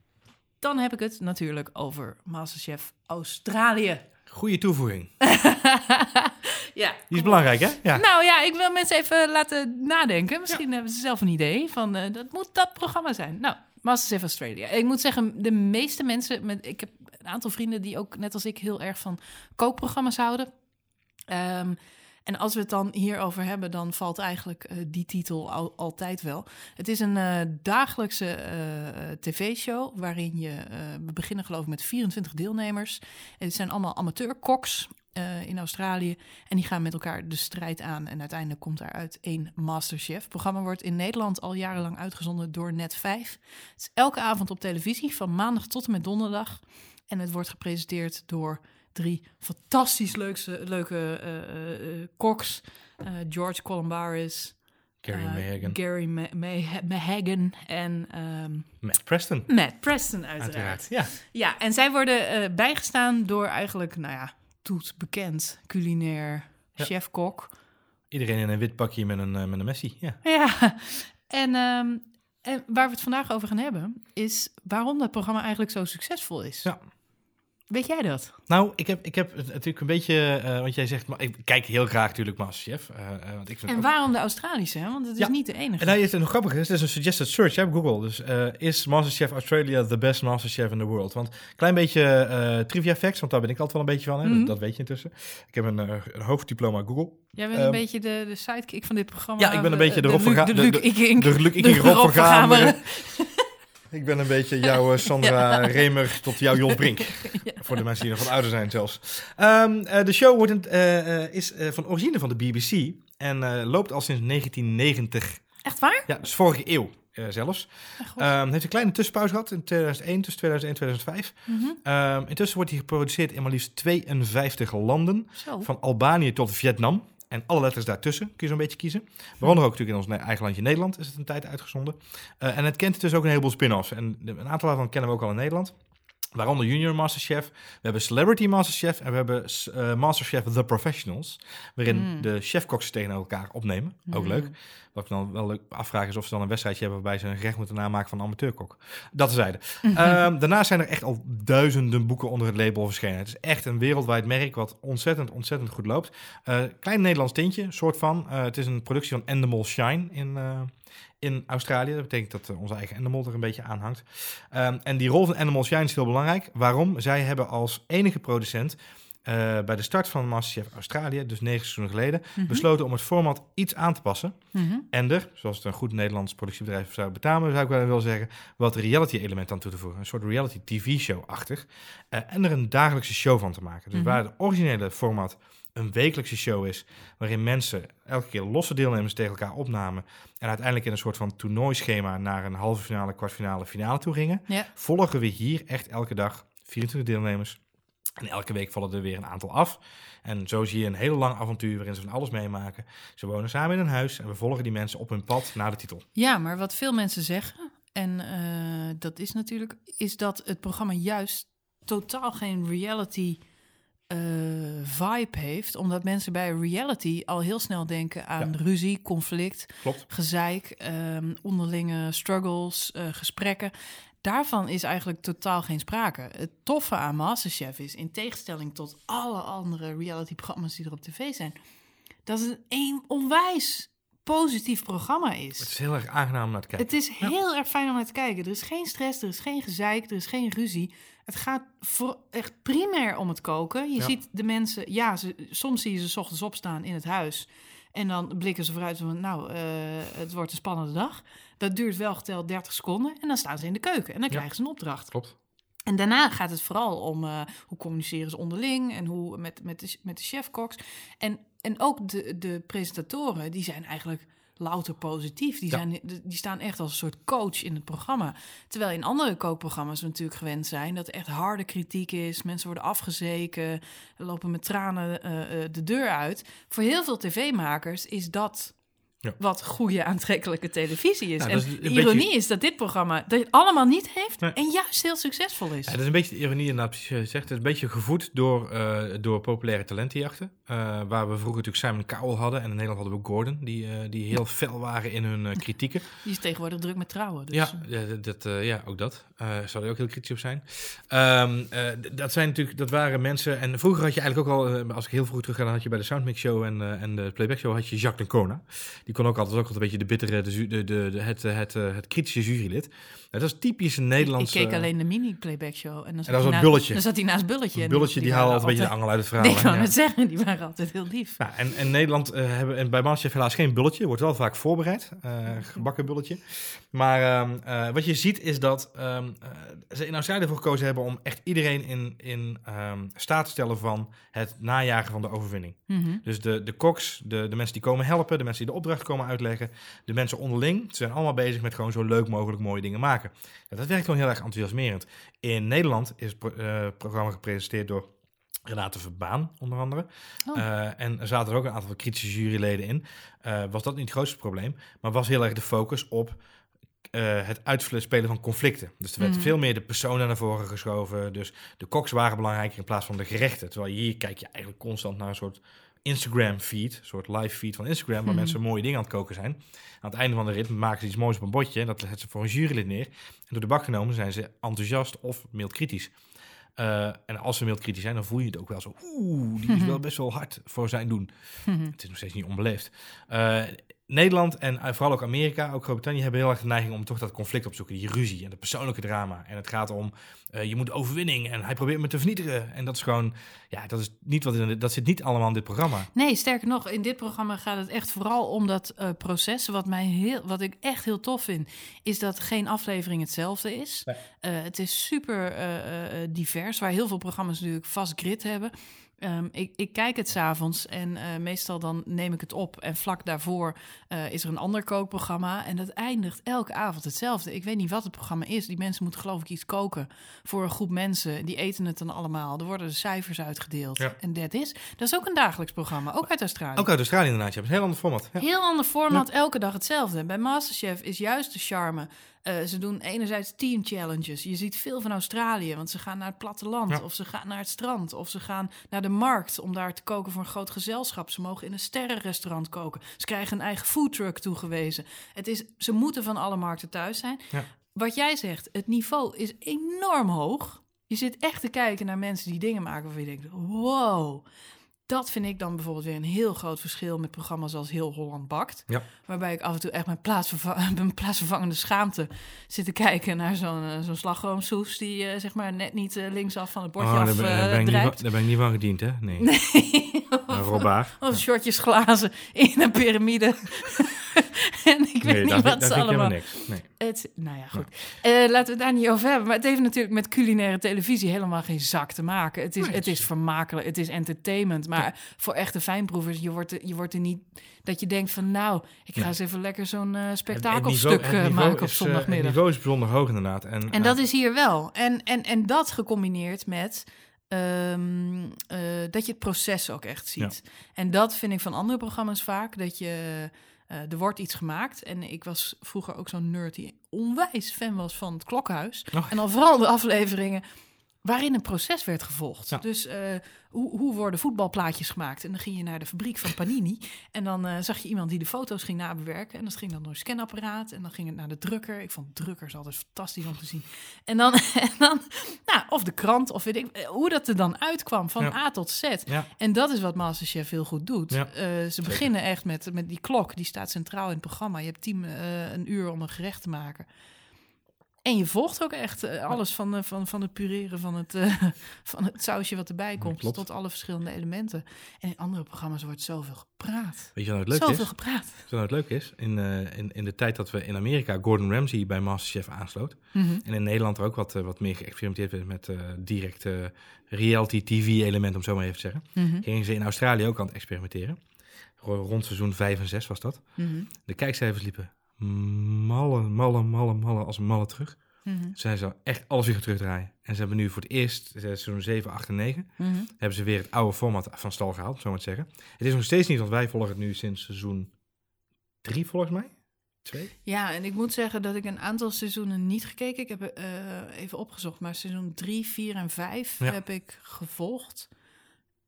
Dan heb ik het natuurlijk over Masterchef Australië. Goede toevoeging. *laughs* ja, Die is belangrijk, hè? Ja. Nou ja, ik wil mensen even laten nadenken. Misschien hebben ze zelf een idee van eh, dat moet dat programma zijn. Nou, Masterchef Australia. Ik moet zeggen, de meeste mensen, met, ik heb een aantal vrienden die ook net als ik heel erg van kookprogramma's houden. Ehm, en als we het dan hierover hebben, dan valt eigenlijk eh, die titel al- altijd wel. Het is een eh, dagelijkse tv-show waarin je... we beginnen geloof ik met 24 deelnemers. En het zijn allemaal amateurkoks eh, in Australië. En die gaan met elkaar de strijd aan. En uiteindelijk komt daaruit één Masterchef. Het programma wordt in Nederland al jarenlang uitgezonden door Net5. Het is elke avond op televisie, van maandag tot en met donderdag. En het wordt gepresenteerd door drie fantastisch leukse, leuke eh, koks. George Columbaris, Gary Megan. Gary Ma- Ma- Mahagan en ehm, Matt Preston. Matt Preston uiteraard. Uiteraard. Ja. Ja, en zij worden bijgestaan door eigenlijk, nou ja, toet bekend culinair Ja. chef-kok. Iedereen in een wit pakje met een, eh, met een Messi. Ja. Ja, en, ehm, en waar we het vandaag over gaan hebben, is waarom dat programma eigenlijk zo succesvol is. Ja. Weet jij dat? Nou, ik heb, ik heb het natuurlijk een beetje, eh want jij zegt, maar ik kijk heel graag natuurlijk Masterchef. eh, eh, want ik vind En ook- waarom de Australische? Hè? Want het is Ja. niet de enige. En nou, het is nog grappig, het is een suggested search hè, op Google. Dus is Masterchef Australia the best Masterchef in the world? Want klein beetje trivia facts, want daar ben ik altijd wel een beetje van. Hè? Mhm. dat, dat weet je intussen. Ik heb een, een hoofddiploma Google. Jij bent Ehm, een beetje de, de sidekick van dit programma. Ja, ik ben een beetje de Ga- de de- Luc de- Ikink- De Luc de Rob van. *laughs* Ik ben een beetje jouw Sandra *laughs* Remer tot jouw Jos Brink. *laughs* Voor de mensen die nog wat ouder zijn zelfs. Ehm, eh, de show wordt een, eh, eh, is van origine van de BBC en loopt al sinds 1990. Echt waar? Ja, dus vorige eeuw zelfs. Ehm heeft een kleine tussenpauze gehad in 2001, tussen 2001 en 2005. Mhm. Ehm, intussen wordt hij geproduceerd in maar liefst 52 landen. Zo. Van Albanië tot Vietnam. En alle letters daartussen kun je zo'n beetje kiezen. Waaronder ook natuurlijk in ons eigen landje Nederland is het een tijd uitgezonden. En het kent dus ook een heleboel spin-offs. En een aantal daarvan kennen we ook al in Nederland. Waaronder Junior Masterchef. We hebben Celebrity Masterchef. En we hebben eh, Masterchef The Professionals. Waarin Mm. de chefkoks tegen elkaar opnemen. Ook Mm. leuk. Wat ik dan wel leuk afvraag is of ze dan een wedstrijdje hebben waarbij ze een gerecht moeten namaken van een amateurkok. Dat terzijde. *laughs* Ehm daarnaast zijn er echt al duizenden boeken onder het label verschenen. Het is echt een wereldwijd merk wat ontzettend, ontzettend goed loopt. Eh, klein Nederlands tintje, soort van. Eh, het is een productie van Endemol Shine in, in Australië. Dat betekent dat eh, onze eigen Endemol er een beetje aan hangt. Ehm, en die rol van Endemol Shine is heel belangrijk. Waarom? Zij hebben als enige producent eh, bij de start van Masterchef Australië, dus negen seizoenen geleden, Mhm. besloten om het format iets aan te passen. Mhm. En er, zoals het een goed Nederlands productiebedrijf zou betamen, zou ik wel willen zeggen, wat reality-element aan toe te voegen. Een soort reality-tv-show-achtig. Eh, en er een dagelijkse show van te maken. Dus Mhm. waar het originele format een wekelijkse show is, waarin mensen elke keer losse deelnemers tegen elkaar opnamen en uiteindelijk in een soort van toernooischema naar een halve finale, kwartfinale, finale toe gingen, Ja. volgen we hier echt elke dag 24 deelnemers. En elke week vallen er weer een aantal af. En zo zie je een hele lang avontuur waarin ze van alles meemaken. Ze wonen samen in een huis en we volgen die mensen op hun pad naar de titel. Ja, maar wat veel mensen zeggen, en eh, dat is natuurlijk, is dat het programma juist totaal geen reality eh, vibe heeft. Omdat mensen bij reality al heel snel denken aan ruzie, conflict, Klopt. gezeik, ehm, onderlinge struggles, eh, gesprekken. Daarvan is eigenlijk totaal geen sprake. Het toffe aan Masterchef is, in tegenstelling tot alle andere reality-programma's die er op tv zijn, dat het een onwijs positief programma is. Het is heel erg aangenaam om naar te kijken. Het is heel erg fijn om naar te kijken. Er is geen stress, er is geen gezeik, er is geen ruzie. Het gaat voor echt primair om het koken. Je Ja. ziet de mensen, ja, ze, soms zie je ze 's ochtends opstaan in het huis. En dan blikken ze vooruit van, nou, eh, het wordt een spannende dag. Dat duurt wel geteld 30 seconden. En dan staan ze in de keuken en dan Ja. krijgen ze een opdracht. Klopt. En daarna gaat het vooral om eh, hoe communiceren ze onderling en hoe met, met, de, met de chefkoks. En, en ook de, de presentatoren, die zijn eigenlijk louter positief. Die, Ja. zijn, die staan echt als een soort coach in het programma. Terwijl in andere kookprogramma's we natuurlijk gewend zijn... dat er echt harde kritiek is. Mensen worden afgezeken, lopen met tranen eh, eh, de deur uit. Voor heel veel tv-makers is dat... Ja. Wat goede, aantrekkelijke televisie is. Ja, en dat is de beetje- ironie is dat dit programma dat het allemaal niet heeft Nee. en juist heel succesvol is. Ja, dat is een beetje de ironie inderdaad, precies wat je zegt. Het is een beetje gevoed door, eh, door populaire talentenjachten. Eh, waar we vroeger natuurlijk Simon Cowell hadden. En in Nederland hadden we Gordon, die, eh, die heel fel waren in hun kritieken. *laughs* Die is tegenwoordig druk met trouwen. Dus, Ja, dat- dat, ja, ook dat. Zou er ook heel kritisch op zijn. Ehm, eh, dat zijn natuurlijk, dat waren mensen. En vroeger had je eigenlijk ook al, als ik heel vroeg terug ga, dan had je bij de Soundmix Show en, en de Playback Show had je Jacques D'Ancona. Die kon ook altijd ook altijd een beetje de bittere, de, de, de, het, eh, het, eh, het kritische jurylid. dat is typisch een ik Nederlandse. keek alleen de mini-playback show. En dan zat, dat was hij een naast- bulletje. Dan zat hij naast Bulletje. En bulletje die, haalde altijd een beetje de angel uit het verhaal. Ik Ja. net zeggen, die waren altijd heel lief. En, en Nederland eh, hebben en bij Masterchef helaas geen bulletje. Wordt wel vaak voorbereid. eh, gebakken bulletje. Maar ehm, eh, wat je ziet is dat ehm, eh, ze in Australië voor gekozen hebben om echt iedereen in, in ehm, staat te stellen van het najagen van de overwinning. Mhm. Dus de, de koks, de, de mensen die komen helpen, de mensen die de opdracht komen uitleggen, de mensen onderling, ze zijn allemaal bezig met gewoon zo leuk mogelijk mooie dingen maken. Ja, dat werkt gewoon heel erg enthousiasmerend. In Nederland is het pro- eh, programma gepresenteerd door Renate Verbaan, onder andere. Oh. Eh, en er zaten er ook een aantal kritische juryleden in. Eh, was dat niet het grootste probleem, maar was heel erg de focus op eh, het uitspelen van conflicten. Dus er werd Mhm. veel meer de personen naar voren geschoven. Dus de koks waren belangrijker in plaats van de gerechten. Terwijl hier kijk je eigenlijk constant naar een soort Instagram-feed, een soort live feed van Instagram, waar Mhm. mensen mooie dingen aan het koken zijn. Aan het einde van de rit maken ze iets moois op een bordje. En dat zetten ze voor een jurylid neer. En door de bak genomen zijn ze enthousiast of mild kritisch. Eh, en als ze mild kritisch zijn, dan voel je het ook wel zo. Oeh, die is *laughs* wel best wel hard voor zijn doen. Mhm. Het is nog steeds niet onbeleefd. Eh, Nederland en eh, vooral ook Amerika, ook Groot-Brittannië, hebben heel erg de neiging om toch dat conflict op te zoeken. Die ruzie en het persoonlijke drama. En het gaat om, eh, je moet overwinning en hij probeert me te vernietigen. En dat is gewoon, ja, dat, is niet wat in, dat zit niet allemaal in dit programma. Nee, sterker nog, in dit programma gaat het echt vooral om dat eh, proces. Wat, mij heel, wat ik echt heel tof vind, is dat geen aflevering hetzelfde is. Nee. Eh, het is super eh, eh, divers, waar heel veel programma's natuurlijk vast grid hebben. Ehm, ik, ik kijk het s'avonds en eh, meestal dan neem ik het op. En vlak daarvoor eh, is er een ander kookprogramma. En dat eindigt elke avond hetzelfde. Ik weet niet wat het programma is. Die mensen moeten geloof ik iets koken voor een groep mensen. Die eten het dan allemaal. Er worden de cijfers uitgedeeld. Ja. En dat is. Dat is ook een dagelijks programma, ook uit Australië. Ook uit Australië inderdaad, je hebt een heel ander format. Ja. Heel ander format, elke dag hetzelfde. Bij Masterchef is juist de charme. Eh, ze doen enerzijds team challenges. Je ziet veel van Australië, want ze gaan naar het platteland. Ja. Of ze gaan naar het strand. Of ze gaan naar de markt om daar te koken voor een groot gezelschap. Ze mogen in een sterrenrestaurant koken. Ze krijgen een eigen foodtruck toegewezen. Het is, ze moeten van alle markten thuis zijn. Ja. Wat jij zegt, het niveau is enorm hoog. Je zit echt te kijken naar mensen die dingen maken waarvan je denkt... wow, dat vind ik dan bijvoorbeeld weer een heel groot verschil met programma's als Heel Holland Bakt. Ja. Waarbij ik af en toe echt met plaatsverva- *laughs* mijn plaatsvervangende schaamte zit te kijken naar zo'n eh, zo'n slagroomsoes die eh, zeg maar net niet eh, linksaf van het bordje Oh, af daar, ben, daar, ben ik niet van, drijft. daar ben ik niet van gediend, hè? Nee. *laughs* nee. Robbaar. Of shortjes glazen in een piramide. *laughs* en ik weet Nee, niet wat ze allemaal... niks. Nee. Het, nou ja, goed. Eh, laten we het daar niet over hebben. Maar het heeft natuurlijk met culinaire televisie helemaal geen zak te maken. Het is, het is vermakelijk, het is entertainment. Maar voor echte fijnproevers, je wordt, er, je wordt er niet... Dat je denkt van, nou, ik ga eens even lekker zo'n eh, spektakelstuk eh, maken op eh, Het zondagmiddag. niveau is bijzonder hoog inderdaad. En, En dat is hier wel. En, en, en dat gecombineerd met ehm, eh, dat je het proces ook echt ziet. En dat vind ik van andere programma's vaak. Dat je. Eh, er wordt iets gemaakt. En ik was vroeger ook zo'n nerd die onwijs fan was van het klokhuis. Oh. En dan vooral de afleveringen waarin een proces werd gevolgd. Ja. Dus eh, hoe, hoe worden voetbalplaatjes gemaakt? En dan ging je naar de fabriek van Panini. En dan eh, zag je iemand die de foto's ging nabewerken. En dat ging dan door een scanapparaat. En dan ging het naar de drukker. Ik vond drukkers altijd fantastisch om te zien. En dan, *laughs* en dan nou, of de krant, of weet ik, eh, hoe dat er dan uitkwam van Ja. A tot Z. Ja. En dat is wat Masterchef heel goed doet. Ze beginnen echt met, met die klok, die staat centraal in het programma. Je hebt tien, een uur om een gerecht te maken. En je volgt ook echt eh, alles van, eh, van, van het pureren van het, eh, *laughs* van het sausje wat erbij komt, tot alle verschillende elementen. En in andere programma's wordt zoveel gepraat. Weet je wat nou het leuk Zoveel is? gepraat. Wat nou het leuk is? In, in, in de tijd dat we in Amerika Gordon Ramsay bij Masterchef aansloot. Mhm. En in Nederland er ook wat, wat meer geëxperimenteerd werd met direct eh, reality TV element, om zo maar even te zeggen. Mhm. Gingen ze in Australië ook aan het experimenteren. ro- rond seizoen 5 en 6 was dat. Mhm. De kijkcijfers liepen malle, malle, malle, malle als malle terug. Mhm. Zij zou echt alles weer terugdraaien. En ze hebben nu voor het eerst, eh, seizoen 7, 8 en 9, Mhm. hebben ze weer het oude format van stal gehaald, zo maar te zeggen. Het is nog steeds niet, want wij volgen het nu sinds seizoen 3 volgens mij. Twee? Ja, en ik moet zeggen dat ik een aantal seizoenen niet gekeken. Ik heb eh, even opgezocht, maar seizoen 3, 4 en 5 Ja. heb ik gevolgd.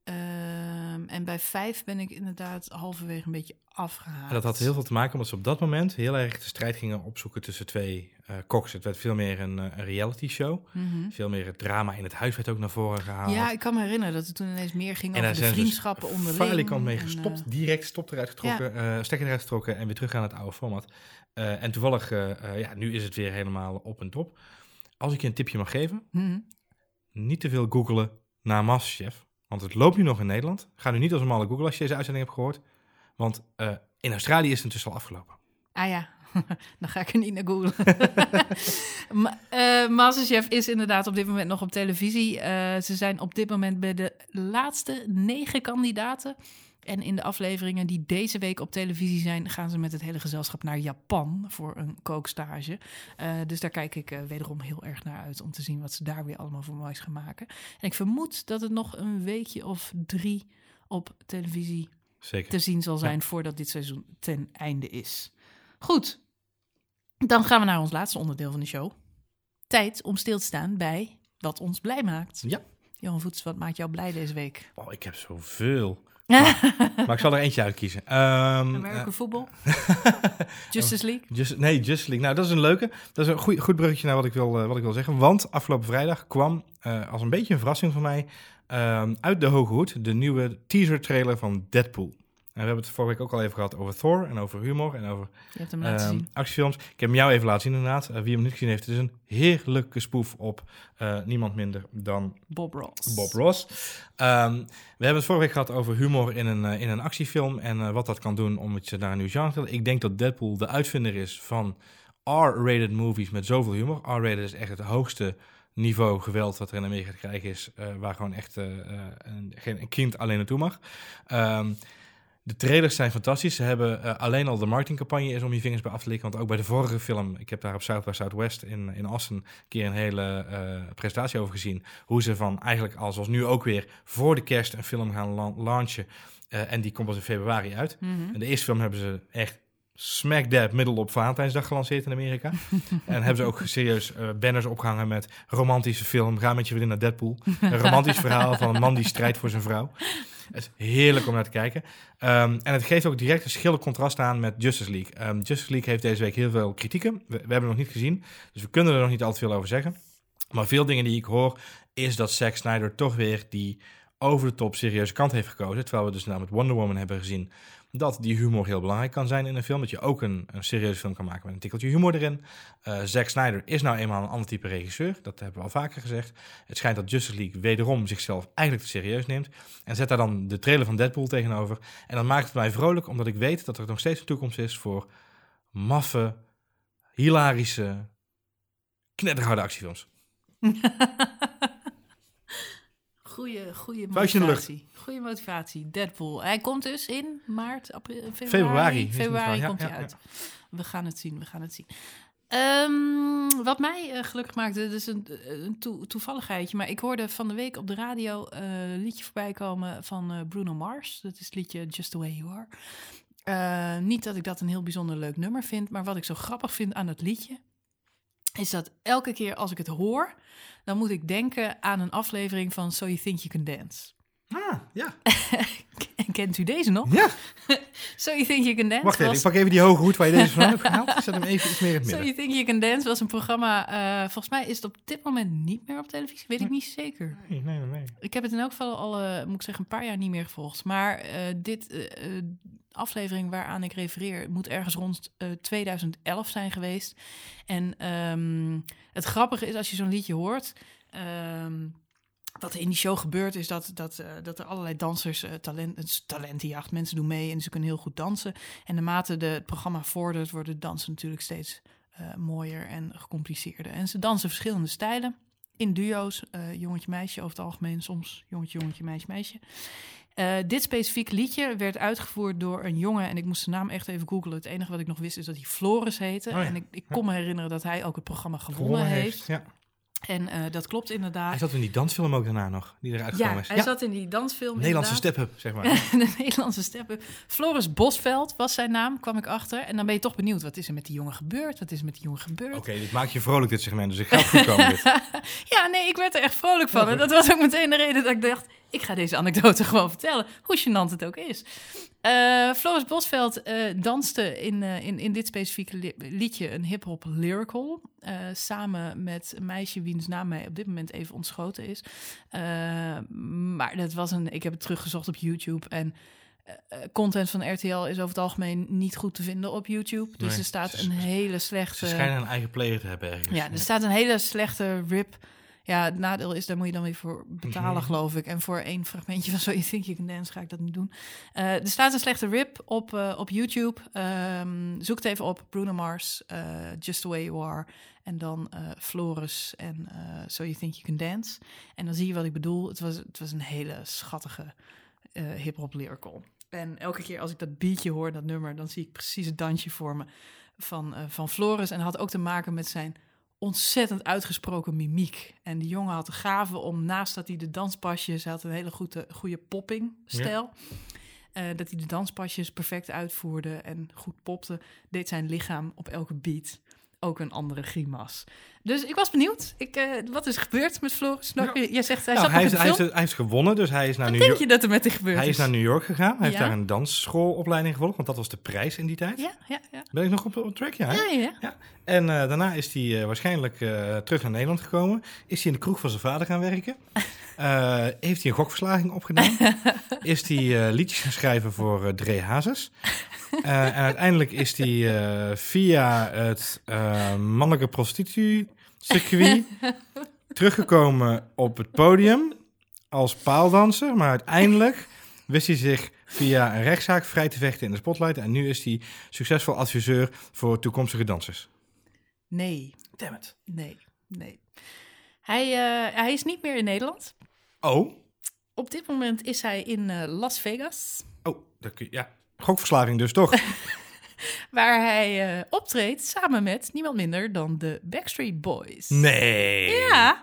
Ehm, en bij 5 ben ik inderdaad halverwege een beetje afgehaald. En dat had heel veel te maken omdat ze op dat moment heel erg de strijd gingen opzoeken tussen twee eh koks. Het werd veel meer een, eh, een reality show. Mhm. Veel meer het drama in het huis werd ook naar voren gehaald. Ja, ik kan me herinneren dat het toen ineens meer ging en over de ze vriendschappen dus onderling. falikant mee en, gestopt. eh, direct stop eruit getrokken, eh stekker eruit getrokken en weer terug aan het oude format. Eh, en toevallig, eh, eh, ja, nu is het weer helemaal op en top. Als ik je een tipje mag geven, mhm. niet te veel googelen naar Masterchef. Want het loopt nu nog in Nederland. Ga nu niet als een malle googlen als je deze uitzending hebt gehoord. Want eh, in Australië is het intussen al afgelopen. Ah ja, *laughs* dan ga ik er niet naar googlen. *laughs* Ma- eh, is inderdaad op dit moment nog op televisie. Eh, ze zijn op dit moment bij de laatste negen kandidaten. En in de afleveringen die deze week op televisie zijn, gaan ze met het hele gezelschap naar Japan voor een kookstage. Eh, dus daar kijk ik eh, wederom heel erg naar uit om te zien wat ze daar weer allemaal voor moois gaan maken. En ik vermoed dat het nog een weekje of drie op televisie Zeker. te zien zal zijn voordat dit seizoen ten einde is. Goed, dan gaan we naar ons laatste onderdeel van de show. Tijd om stil te staan bij wat ons blij maakt. Ja. Johan Voets, wat maakt jou blij deze week? Oh, ik heb zoveel. Maar ik zal er eentje uitkiezen. Ehm, American eh, football? *laughs* Justice League? Just, nee, Just League. Nou, dat is een leuke. Dat is een goed, goed bruggetje naar wat ik, wil, eh, wat ik wil zeggen. Want afgelopen vrijdag kwam, eh, als een beetje een verrassing voor mij, ehm, uit de Hoge Hoed de nieuwe teaser-trailer van Deadpool. En we hebben het vorige week ook al even gehad over Thor en over humor en over Je hebt hem laten ehm, zien. actiefilms. Ik heb hem jou even laten zien inderdaad. Eh, wie hem niet gezien heeft, het is een heerlijke spoef op eh, niemand minder dan Bob Ross. Bob Ross. Ehm, we hebben het vorige week gehad over humor in een, eh, in een actiefilm en wat dat kan doen om het je naar een nieuw genre te. Ik denk dat Deadpool de uitvinder is van R-rated movies met zoveel humor. R-rated is echt het hoogste niveau geweld wat er in Amerika te krijgen is, waar gewoon echt een, geen een kind alleen naartoe mag. Ehm, de trailers zijn fantastisch. Ze hebben eh, alleen al de marketingcampagne is om je vingers bij af te likken. Want ook bij de vorige film, ik heb daar op South by Southwest in, in Austin een keer een hele eh, presentatie over gezien. Hoe ze van eigenlijk al zoals nu ook weer voor de kerst een film gaan launchen. Eh, en die komt pas in februari uit. Mhm. En de eerste film hebben ze echt smack dab middel op Valentijnsdag gelanceerd in Amerika. *laughs* en hebben ze ook serieus banners opgehangen met romantische film. Ga met je vriendin naar Deadpool. Een romantisch verhaal van een man die strijdt voor zijn vrouw. Het is heerlijk om naar te kijken. Ehm, en het geeft ook direct een schillig contrast aan met Justice League. Ehm, Justice League heeft deze week heel veel kritieken. We, we hebben het nog niet gezien, dus we kunnen er nog niet al te veel over zeggen. Maar veel dingen die ik hoor, is dat Zack Snyder toch weer die over de top serieuze kant heeft gekozen. Terwijl we dus nou met Wonder Woman hebben gezien dat die humor heel belangrijk kan zijn in een film. Dat je ook een, een serieuze film kan maken met een tikkeltje humor erin. Eh Zack Snyder is nou eenmaal een ander type regisseur. Dat hebben we al vaker gezegd. Het schijnt dat Justice League wederom zichzelf eigenlijk te serieus neemt. En zet daar dan de trailer van Deadpool tegenover. En dat maakt het mij vrolijk, omdat ik weet dat er nog steeds een toekomst is voor maffe, hilarische, knetterharde actiefilms. *laughs* Goeie, goeie Vuistje in de lucht. motivatie. Goeie motivatie. Deadpool. Hij komt dus in maart, april, februari. Februari, wel, ja, komt hij ja, uit. We gaan het zien, we gaan het zien. Ehm, wat mij eh, gelukkig maakte, dat is een, een toe- toevalligheidje, maar ik hoorde van de week op de radio eh, een liedje voorbij komen van eh, Bruno Mars. Dat is het liedje Just the Way You Are. Eh, niet dat ik dat een heel bijzonder leuk nummer vind, maar wat ik zo grappig vind aan het liedje, is dat elke keer als ik het hoor, dan moet ik denken aan een aflevering van So You Think You Can Dance. Ah, ja. *laughs* En kent u deze nog? Ja, *laughs* So You Think You Can Dance wacht even. was- Ik pak even die hoge hoed waar je deze van *laughs* hebt gehaald. Ik zet hem even iets meer in het So. You Think You Can Dance was een programma, eh, volgens mij is het op dit moment niet meer op televisie, weet ik niet zeker. Nee, nee, nee. Ik heb het in elk geval al, eh, moet ik zeggen, een paar jaar niet meer gevolgd. Maar eh, dit aflevering waaraan ik refereer, moet ergens rond eh, 2011 zijn geweest. En ehm, het grappige is, als je zo'n liedje hoort... ehm, wat er in die show gebeurt, is dat, dat, eh, dat er allerlei dansers eh, talent, is talentenjacht. Mensen doen mee en ze kunnen heel goed dansen. En naarmate de, het programma vordert, worden de dansen natuurlijk steeds eh, mooier en gecompliceerder. En ze dansen verschillende stijlen in duo's, eh, jongetje-meisje over het algemeen, soms jongetje-jongetje, meisje-meisje. Eh, dit specifieke liedje werd uitgevoerd door een jongen. En ik moest zijn naam echt even googlen. Het enige wat ik nog wist is dat hij Floris heette. Oh ja. En ik, ik kon me herinneren dat hij ook het programma gewonnen, Gewonnen heeft. Ja. En eh, dat klopt inderdaad. Hij zat in die dansfilm ook daarna nog, die eruit ja, gekomen is. hij zat in die dansfilm. Nederlandse step-up, zeg maar. *laughs* de Nederlandse steppen. Floris Bosveld was zijn naam, kwam ik achter. En dan ben je toch benieuwd, wat is er met die jongen gebeurd? Wat is er met die jongen gebeurd? Oké, dit maakt je vrolijk, dit segment. Dus ik ga het goed komen, dit. *laughs* Ja, nee, ik werd er echt vrolijk van. *laughs* En dat was ook meteen de reden dat ik dacht... ik ga deze anekdote *laughs* gewoon vertellen, hoe gênant het ook is. Eh, Floris Bosveld eh, danste in, eh, in, in dit specifieke li- liedje een hip-hop lyrical. samen met een meisje wiens naam mij op dit moment even ontschoten is. Maar dat was een. Ik heb het teruggezocht op YouTube. En content van RTL is over het algemeen niet goed te vinden op YouTube. Dus Nee, er staat een hele slechte. Ze schijnen een eigen player te hebben ergens. Ja, er staat een hele slechte rip. Ja, het nadeel is, daar moet je dan weer voor betalen, Mhm. geloof ik. En voor één fragmentje van *laughs* So You Think You Can Dance ga ik dat niet doen. Eh, er staat een slechte rip op, eh, op YouTube. Ehm, zoek het even op. Bruno Mars, eh, Just The Way You Are. En dan Floris en So You Think You Can Dance. En dan zie je wat ik bedoel. Het was, het was een hele schattige hip-hop lyrical. En elke keer als ik dat beatje hoor, dat nummer, dan zie ik precies het dansje voor me van, van Floris. En dat had ook te maken met zijn ontzettend uitgesproken mimiek. En die jongen had de gave om, naast dat hij de danspasjes... hij had een hele goede, goede poppingstijl... eh, dat hij de danspasjes perfect uitvoerde en goed popte... deed zijn lichaam op elke beat ook een andere grimas. Dus ik was benieuwd. Ik, eh, wat is er gebeurd met Floris? Nou, Jij zegt, hij Nou, zat hij, is, hij, is, hij is gewonnen, dus hij is naar Wat New denk York. je dat er met hem gebeurd Hij is naar New York gegaan. Hij heeft daar een dansschoolopleiding gevolgd, want dat was de prijs in die tijd. Ja, ja, ja. Ben ik nog op, op track? Ja? Ja, ja. Ja. En eh, daarna is hij eh, waarschijnlijk terug naar Nederland gekomen. Is hij in de kroeg van zijn vader gaan werken. *laughs* Heeft hij een gokverslaving opgedaan. *laughs* is hij liedjes gaan schrijven voor eh Dre Hazes. En uiteindelijk is hij via het mannelijke prostitutie-circuit teruggekomen op het podium als paaldanser. Maar uiteindelijk wist hij zich via een rechtszaak vrij te vechten in de spotlight. En nu is hij succesvol adviseur voor toekomstige dansers. Nee, Damn it. nee, nee. Hij, eh, hij is niet meer in Nederland. Oh, Op dit moment is hij in eh, Las Vegas, oh, dat kun je, ja. Gokverslaving dus toch? *laughs* *laughs* waar hij eh, optreedt samen met niemand minder dan de Backstreet Boys. Nee. Ja,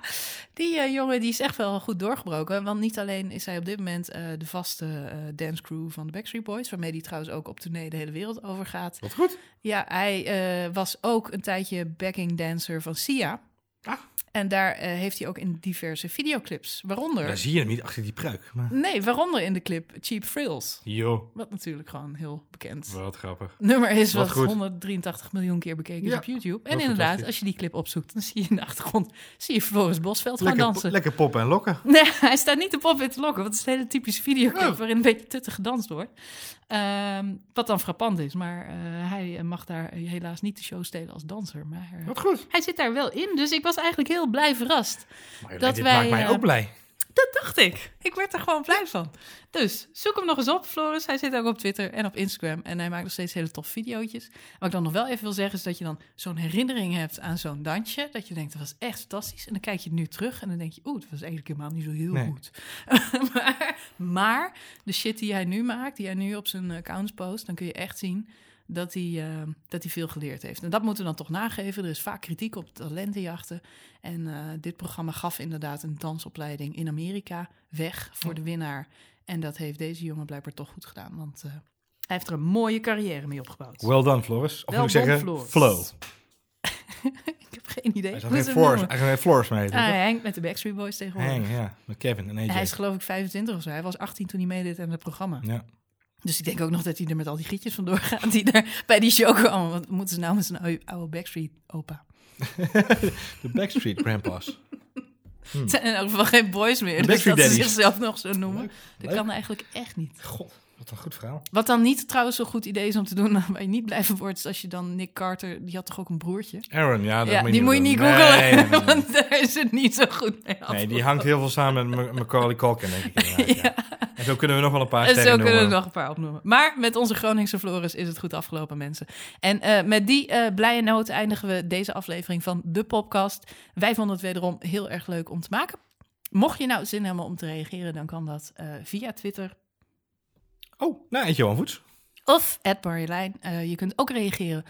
die eh, jongen die is echt wel goed doorgebroken. Want niet alleen is hij op dit moment eh, de vaste eh dancecrew van de Backstreet Boys, waarmee hij trouwens ook op tournee de hele wereld over gaat. Wat goed. Ja, hij was ook een tijdje backing dancer van Sia. Ah. En daar eh, heeft hij ook in diverse videoclips, waaronder... Daar zie je hem niet achter die pruik. Maar... Nee, waaronder in de clip Cheap Thrills. Yo, Wat natuurlijk gewoon heel bekend wat grappig. nummer is Wat wat, goed. 183 miljoen keer bekeken Ja, op YouTube. En inderdaad, als je die clip opzoekt, dan zie je in de achtergrond zie je Floris Bosveld gaan dansen. lekker poppen en lokken. *laughs* Nee, hij staat niet op in te lokken, want het is een hele typische videoclip Oh. waarin een beetje tuttig gedanst wordt. Ehm, wat dan frappant is, maar eh, hij mag daar helaas niet de show stelen als danser. Maar eh, Wat goed. hij zit daar wel in, dus ik was eigenlijk heel blij verrast. Maar Dat dit wij, maakt mij eh, ook blij. Dat dacht ik. Ik werd er gewoon blij van. Dus zoek hem nog eens op, Floris. Hij zit ook op Twitter en op Instagram. En hij maakt nog steeds hele tof videootjes. Wat ik dan nog wel even wil zeggen, is dat je dan zo'n herinnering hebt aan zo'n dansje. Dat je denkt, dat was echt fantastisch. En dan kijk je het nu terug en dan denk je, oeh, dat was eigenlijk helemaal niet zo heel Nee. goed. *laughs* maar, maar de shit die hij nu maakt, die hij nu op zijn accounts post, dan kun je echt zien dat hij, eh, dat hij veel geleerd heeft. En dat moeten we dan toch nageven. Er is vaak kritiek op talentenjachten. En eh, dit programma gaf inderdaad een dansopleiding in Amerika weg voor de winnaar. En dat heeft deze jongen blijkbaar toch goed gedaan. Want eh, hij heeft er een mooie carrière mee opgebouwd. Well done, Floris. Of Well moet ik zeggen, Floris. Flow. *laughs* ik heb geen idee. Hij zat geen Floris, hij Floris mee. Ah, hij hangt met de Backstreet Boys tegenwoordig. Hang, ja. Met Kevin en AJ. Hij is geloof ik 25 of zo. Hij was 18 toen hij meedeed aan het programma. Ja. Dus ik denk ook nog dat hij er met al die grietjes vandoor *laughs* gaat die er bij die show komen. Wat moeten ze nou met zijn oude, oude Backstreet opa? *laughs* De Backstreet Grandpas. Het zijn in elk geval geen boys meer. Dus dat ze zichzelf nog zo noemen. Leuk. Dat Leuk. kan eigenlijk echt niet. God, wat een goed verhaal. Wat dan niet trouwens zo'n goed idee is om te doen, *laughs* waar je niet blij van wordt, is als je dan Nick Carter, die had toch ook een broertje? Aaron, ja, moet je die moet je niet googelen, nee, nee, nee. *laughs* want daar is het niet zo goed mee. Nee, die hangt heel veel samen met Ma- Macaulay Culkin, denk ik. *laughs* ja. En zo kunnen we nog wel een paar En zo kunnen we nog een paar opnoemen. Maar met onze Groningse Floris is het goed afgelopen, mensen. En eh, met die eh, blije noot eindigen we deze aflevering van de podcast. Wij vonden het wederom heel erg leuk om te maken. Mocht je nou zin hebben om te reageren, dan kan dat eh, via Twitter Oh, nou, en Johan Voets. Of at Marjolein. Eh, je kunt ook reageren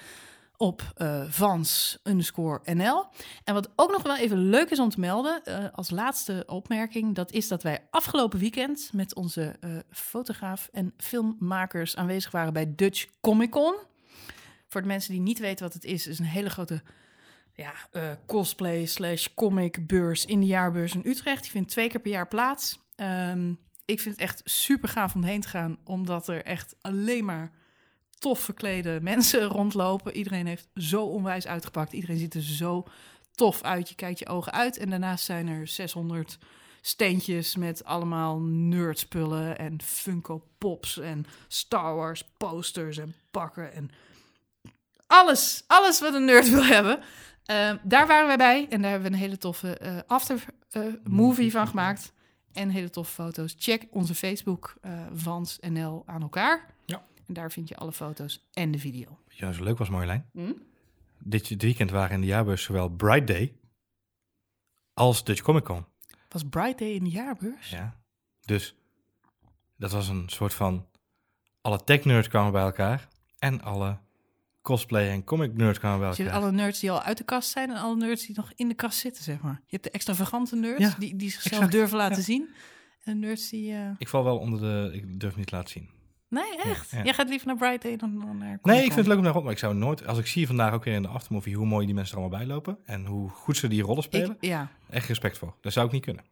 op eh Vans underscore NL. En wat ook nog wel even leuk is om te melden, eh, als laatste opmerking, dat is dat wij afgelopen weekend met onze fotograaf en filmmakers aanwezig waren bij Dutch Comic Con. Voor de mensen die niet weten wat het is, is een hele grote ja, cosplay slash comic beurs in de jaarbeurs in Utrecht. Die vindt twee keer per jaar plaats. Ehm, ik vind het echt super gaaf om heen te gaan, omdat er echt alleen maar tof verklede mensen *laughs* rondlopen. Iedereen heeft zo onwijs uitgepakt. Iedereen ziet er zo tof uit. Je kijkt je ogen uit en daarnaast zijn er 600 steentjes met allemaal nerdspullen en Funko Pops en Star Wars posters en pakken en alles, alles wat een nerd wil hebben. Ehm, daar waren wij bij en daar hebben we een hele toffe eh, after eh, movie van gemaakt. En hele toffe foto's. Check onze Facebook, eh Vans NL aan elkaar. Ja. En daar vind je alle foto's en de video. Zo leuk was, Marjolein? Hm? Dit, weekend waren in de jaarbeurs zowel Bright Day als Dutch Comic Con. Was Bright Day in de jaarbeurs? Ja. Dus dat was een soort van... Alle tech-nerds kwamen bij elkaar. En alle cosplay- en comic-nerds kwamen bij Dus je hebt alle nerds die al uit de kast zijn en alle nerds die nog in de kast zitten, zeg maar. Je hebt de extravagante nerds Ja, die, die zichzelf exact, durven laten ja. zien. En de nerds die... eh, Ik val wel onder de... Ik durf niet te laten zien. Nee, echt? ja. Jij gaat liever naar Bright Day dan, dan naar Nee, ik vind het leuk om daar rond, maar ik zou nooit... Als ik zie vandaag ook weer in de aftermovie hoe mooi die mensen er allemaal bijlopen en hoe goed ze die rollen spelen, Ik, ja, echt respect voor. Dat zou ik niet kunnen.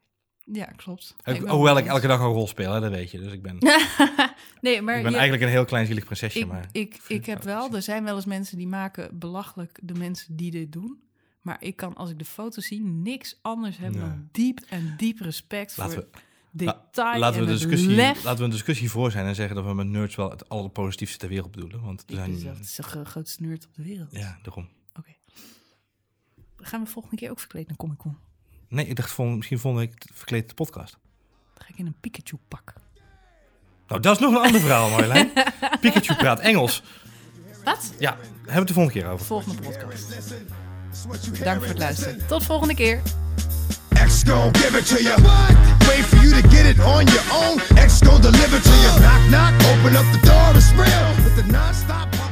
Ja, klopt. Ik- Ik ben hoewel wel ik elke dag een rol speel, hè, dat weet je. Dus ik ben, ik *laughs* nee, maar ben je- eigenlijk een heel klein zielig prinsesje, ik, maar... ik, ik heb wel, er zijn wel eens mensen die maken belachelijk de mensen die dit doen. Maar ik kan, als ik de foto's zie, niks anders hebben Nee. dan diep en diep respect Laten voor we, detail laten, we de discussie, lef. laten we een discussie voor zijn en zeggen dat we met nerds wel het allerpositiefste ter wereld bedoelen. Want er Ik zijn... ben is de gro- grootste nerd op de wereld. Ja, daarom. Gaan we volgende keer ook verkleed naar Comic Con? Nee, ik dacht misschien volgende week verkleed de podcast. Dan ga ik in een Pikachu pak. Nou, dat is nog een ander verhaal, Marjolein. *laughs* Pikachu praat Engels. Wat? Ja, hebben we het de volgende keer over. Volgende podcast. Dank voor het luisteren. Tot volgende keer. X gon' give it to you. Wait for you to get it on your own. X gon' deliver to you. Knock, knock, open up the door, it's real. With the non-stop.